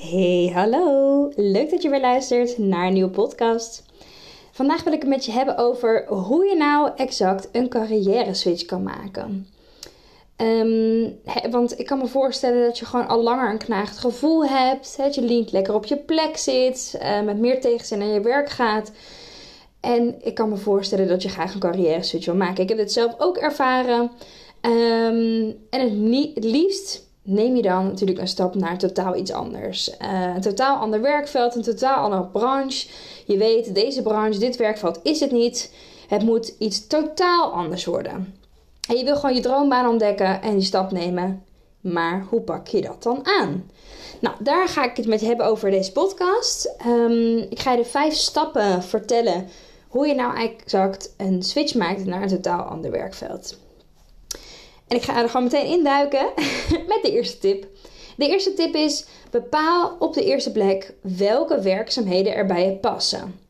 Hey, hallo! Leuk dat je weer luistert naar een nieuwe podcast. Vandaag wil ik het met je hebben over hoe je nou exact een carrière switch kan maken. Ehm, want ik kan me voorstellen dat je gewoon al langer een knaagd gevoel hebt. dat je niet lekker op je plek zit, uh, met meer tegenzin naar je werk gaat. En ik kan me voorstellen dat je graag een carrière switch wil maken. Ik heb dit zelf ook ervaren. Ehm, en het liefst neem je dan natuurlijk een stap naar totaal iets anders. Uh, een totaal ander werkveld, een totaal andere branche. Je weet, deze branche, dit werkveld is het niet. Het moet iets totaal anders worden. En je wil gewoon je droombaan ontdekken en die stap nemen. Maar hoe pak je dat dan aan? Nou, daar ga ik het met hebben over deze podcast. Um, ik ga je de vijf stappen vertellen hoe je nou exact een switch maakt naar een totaal ander werkveld. En ik ga er gewoon meteen induiken met de eerste tip. De eerste tip is: bepaal op de eerste plek welke werkzaamheden er bij je passen.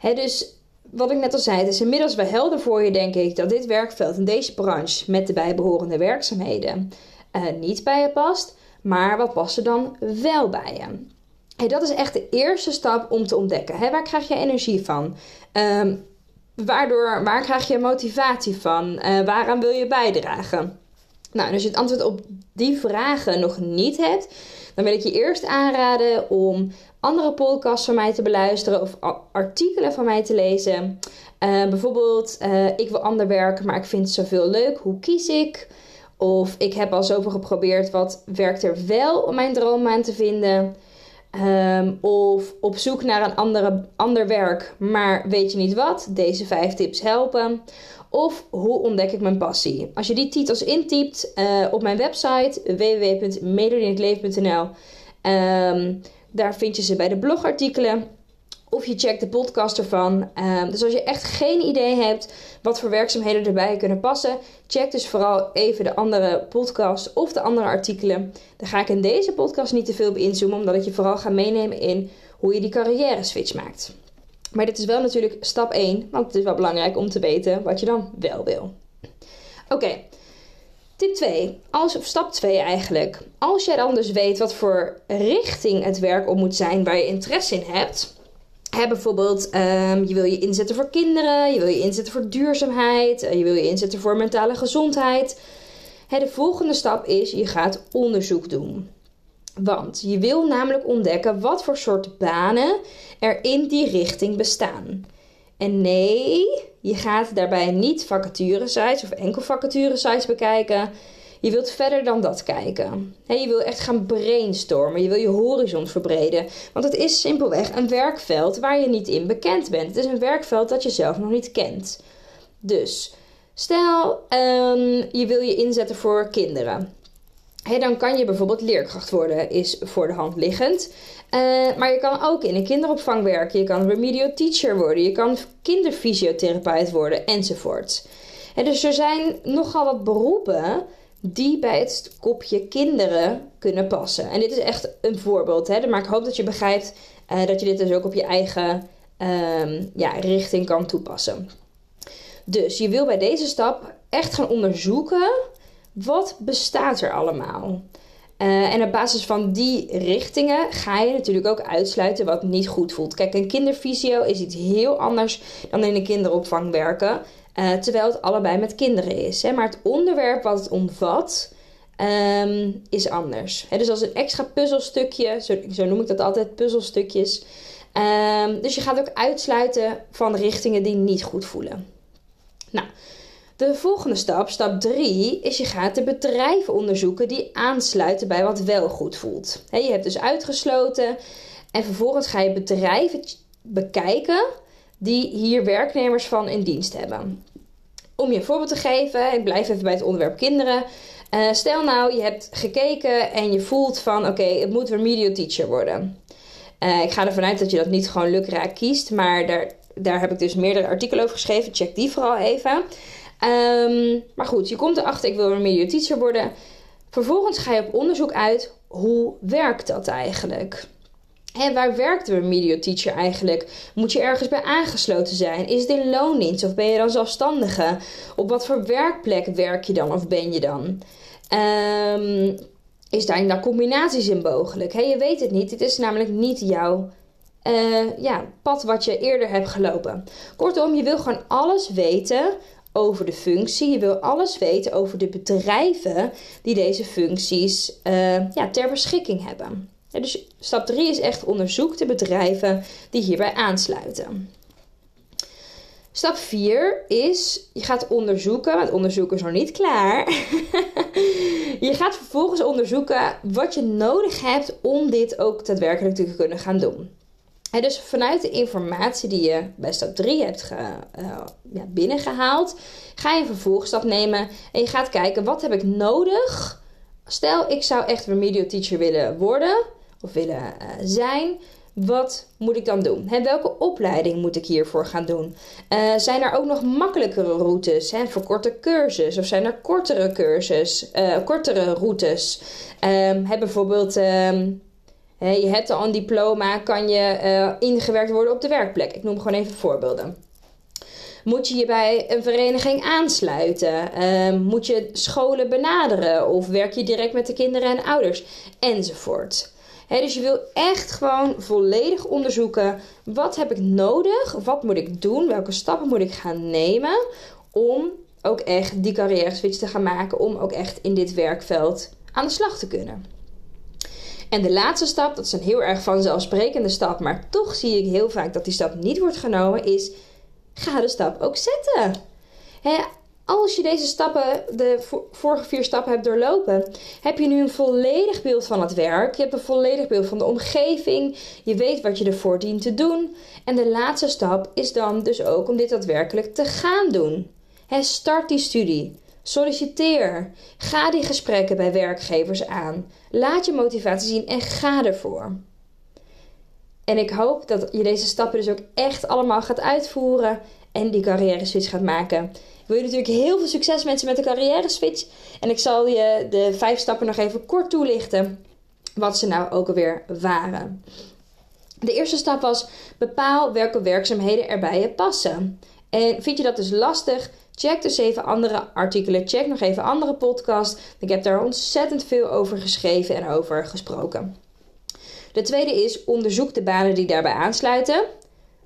dus wat ik net al zei, het is inmiddels wel helder voor je, denk ik, dat dit werkveld in deze branche met de bijbehorende werkzaamheden uh, niet bij je past. Maar wat past er dan wel bij je? Dat is echt de eerste stap om te ontdekken. Hey, waar krijg je energie van? Um, Waardoor, waar krijg je motivatie van? Uh, waaraan wil je bijdragen? Nou, als je het antwoord op die vragen nog niet hebt, dan wil ik je eerst aanraden om andere podcasts van mij te beluisteren of artikelen van mij te lezen. Uh, bijvoorbeeld, uh, ik wil ander werken, maar ik vind het zoveel leuk. Hoe kies ik? Of ik heb al zoveel geprobeerd, wat werkt er wel om mijn droombaan te vinden? Um, of op zoek naar een andere, ander werk, maar weet je niet wat? Deze vijf tips helpen. Of hoe ontdek ik mijn passie? Als je die titels intypt uh, op mijn website www.medodinhetleven.nl, um, ehm, daar vind je ze bij de blogartikelen. Of je checkt de podcast ervan. Um, dus als je echt geen idee hebt wat voor werkzaamheden erbij kunnen passen, check dus vooral even de andere podcast of de andere artikelen. Daar ga ik in deze podcast niet te veel op inzoomen, omdat ik je vooral ga meenemen in hoe je die carrière switch maakt. Maar dit is wel natuurlijk stap 1, want het is wel belangrijk om te weten wat je dan wel wil. Oké, tip 2. Als, of stap 2 eigenlijk. Als jij dan dus weet wat voor richting het werk op moet zijn waar je interesse in hebt Hè, bijvoorbeeld, um, je wil je inzetten voor kinderen, je wil je inzetten voor duurzaamheid, uh, je wil je inzetten voor mentale gezondheid. Hè, de volgende stap is, je gaat onderzoek doen. Want je wil namelijk ontdekken wat voor soort banen er in die richting bestaan. En nee, je gaat daarbij niet vacaturesites of enkel vacaturesites bekijken. Je wilt verder dan dat kijken. je wil echt gaan brainstormen. Je wil je horizon verbreden. Want het is simpelweg een werkveld waar je niet in bekend bent. Het is een werkveld dat je zelf nog niet kent. Dus stel um, je wil je inzetten voor kinderen. dan kan je bijvoorbeeld leerkracht worden, is voor de hand liggend. Uh, maar je kan ook in een kinderopvang werken. Je kan remedial teacher worden. Je kan kinderfysiotherapeut worden enzovoort. dus er zijn nogal wat beroepen die bij het kopje kinderen kunnen passen. En dit is echt een voorbeeld, hè? maar ik hoop dat je begrijpt uh, dat je dit dus ook op je eigen um, ja, richting kan toepassen. Dus je wil bij deze stap echt gaan onderzoeken wat bestaat er allemaal. Uh, en op basis van die richtingen ga je natuurlijk ook uitsluiten wat niet goed voelt. Kijk, een kinderfysio is iets heel anders dan in een kinderopvang werken. Uh, terwijl het allebei met kinderen is. Hè? Maar het onderwerp wat het omvat um, is anders. Hè? Dus als een extra puzzelstukje, zo, zo, noem ik dat altijd, puzzelstukjes. Um, dus je gaat ook uitsluiten van richtingen die niet goed voelen. Nou, de volgende stap, stap 3, is je gaat de bedrijven onderzoeken die aansluiten bij wat wel goed voelt. Je hebt dus uitgesloten en vervolgens ga je bedrijven bekijken die hier werknemers van in dienst hebben. Om je een voorbeeld te geven, ik blijf even bij het onderwerp kinderen. Uh, stel nou, je hebt gekeken en je voelt van oké, het moet remedial teacher worden. Uh, ik ga ervan uit dat je dat niet gewoon lukraak kiest, maar daar, daar heb ik dus meerdere artikelen over geschreven. Check die vooral even. Um, maar goed, je komt erachter, ik wil remedial teacher worden. Vervolgens ga je op onderzoek uit, hoe werkt dat eigenlijk? En waar werkt de remedial teacher eigenlijk? Moet je ergens bij aangesloten zijn? Is het in loondienst of ben je dan zelfstandige? Op wat voor werkplek werk je dan of ben je dan? Um, is daar daar combinaties in mogelijk? Hey, je weet het niet. Dit is namelijk niet jouw uh, ja, pad wat je eerder hebt gelopen. Kortom, je wil gewoon alles weten over de functie. Je wil alles weten over de bedrijven die deze functies uh, ja, ter beschikking hebben. Dus stap 3 is echt onderzoek de bedrijven die hierbij aansluiten. Stap 4 is, je gaat onderzoeken, want onderzoek is nog niet klaar. je gaat vervolgens onderzoeken wat je nodig hebt om dit ook daadwerkelijk te kunnen gaan doen. En dus vanuit de informatie die je bij stap 3 hebt ge, uh, ja, binnengehaald, ga je een vervolgstap nemen en je gaat kijken wat heb ik nodig. Stel, ik zou echt remedial teacher willen worden of willen uh, zijn. Wat moet ik dan doen? He, welke opleiding moet ik hiervoor gaan doen? Uh, zijn er ook nog makkelijkere routes? He, verkorte cursus? Of zijn er kortere cursus, kortere routes? Um, bijvoorbeeld... Um, je hebt al een diploma, kan je ingewerkt worden op de werkplek. Ik noem gewoon even voorbeelden. Moet je je bij een vereniging aansluiten? Uh, moet je scholen benaderen? Of werk je direct met de kinderen en ouders? Enzovoort. Dus je wil echt gewoon volledig onderzoeken: wat heb ik nodig? Wat moet ik doen? Welke stappen moet ik gaan nemen om ook echt die carrière switch te gaan maken? Om ook echt in dit werkveld aan de slag te kunnen. En de laatste stap, dat is een heel erg vanzelfsprekende stap, maar toch zie ik heel vaak dat die stap niet wordt genomen, is ga de stap ook zetten. Als je deze stappen, de vorige vier stappen hebt doorlopen, heb je nu een volledig beeld van het werk. Je hebt een volledig beeld van de omgeving. Je weet wat je ervoor dient te doen. En de laatste stap is dan dus ook om dit daadwerkelijk te gaan doen. start die studie. Solliciteer. Ga die gesprekken bij werkgevers aan. Laat je motivatie zien en ga ervoor. En ik hoop dat je deze stappen dus ook echt allemaal gaat uitvoeren en die carrière switch gaat maken. Ik wil je natuurlijk heel veel succes mensen met de carrière switch. En ik zal je de vijf stappen nog even kort toelichten. Wat ze nou ook alweer waren. De eerste stap was bepaal welke werkzaamheden er bij je passen. En vind je dat dus lastig? Check dus even andere artikelen. Check nog even andere podcasts. Ik heb daar ontzettend veel over geschreven en over gesproken. De tweede is onderzoek de banen die daarbij aansluiten.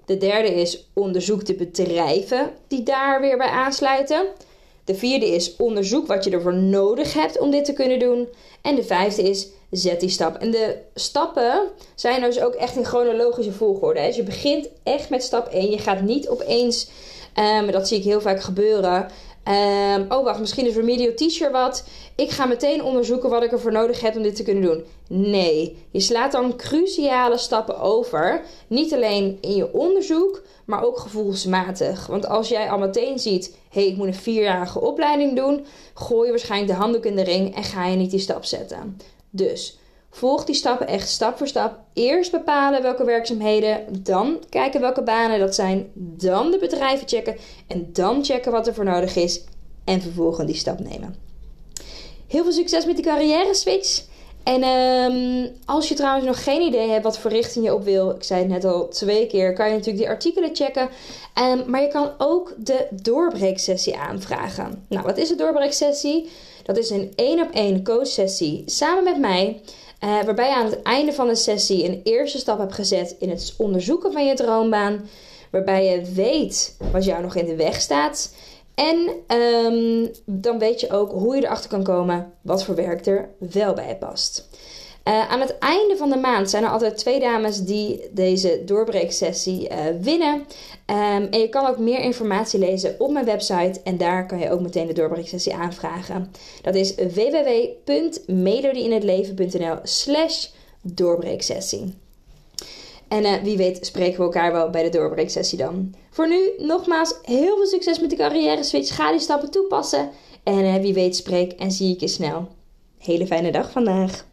De derde is onderzoek de bedrijven die daar weer bij aansluiten. De vierde is onderzoek wat je ervoor nodig hebt om dit te kunnen doen. En de vijfde is zet die stap. En de stappen zijn dus ook echt in chronologische volgorde. Dus je begint echt met stap 1. Je gaat niet opeens Um, dat zie ik heel vaak gebeuren. Um, oh, wacht, misschien is remedial teacher wat. Ik ga meteen onderzoeken wat ik ervoor nodig heb om dit te kunnen doen. Nee, je slaat dan cruciale stappen over. Niet alleen in je onderzoek, maar ook gevoelsmatig. Want als jij al meteen ziet: hé, hey, ik moet een vierjarige opleiding doen, gooi je waarschijnlijk de handdoek in de ring en ga je niet die stap zetten. Dus Volg die stappen echt stap voor stap. Eerst bepalen welke werkzaamheden, dan kijken welke banen dat zijn, dan de bedrijven checken en dan checken wat er voor nodig is en vervolgens die stap nemen. Heel veel succes met die carrière switch. En um, als je trouwens nog geen idee hebt wat voor richting je op wil, ik zei het net al twee keer, kan je natuurlijk die artikelen checken. Um, maar je kan ook de doorbreeksessie aanvragen. Nou, wat is een doorbreeksessie? Dat is een één op één coachsessie samen met mij. Uh, waarbij je aan het einde van de sessie een eerste stap hebt gezet in het onderzoeken van je droombaan. Waarbij je weet wat jou nog in de weg staat. En um, dan weet je ook hoe je erachter kan komen wat voor werk er wel bij past. Uh, aan het einde van de maand zijn er altijd twee dames die deze doorbreeksessie uh, winnen. Um, en je kan ook meer informatie lezen op mijn website. En daar kan je ook meteen de doorbreeksessie aanvragen. Dat is www.melodieinhetleven.nl slash doorbreeksessie. En uh, wie weet spreken we elkaar wel bij de doorbreeksessie dan. Voor nu nogmaals heel veel succes met de carrière switch. Ga die stappen toepassen. En wie weet spreek en zie ik je snel. Hele fijne dag vandaag.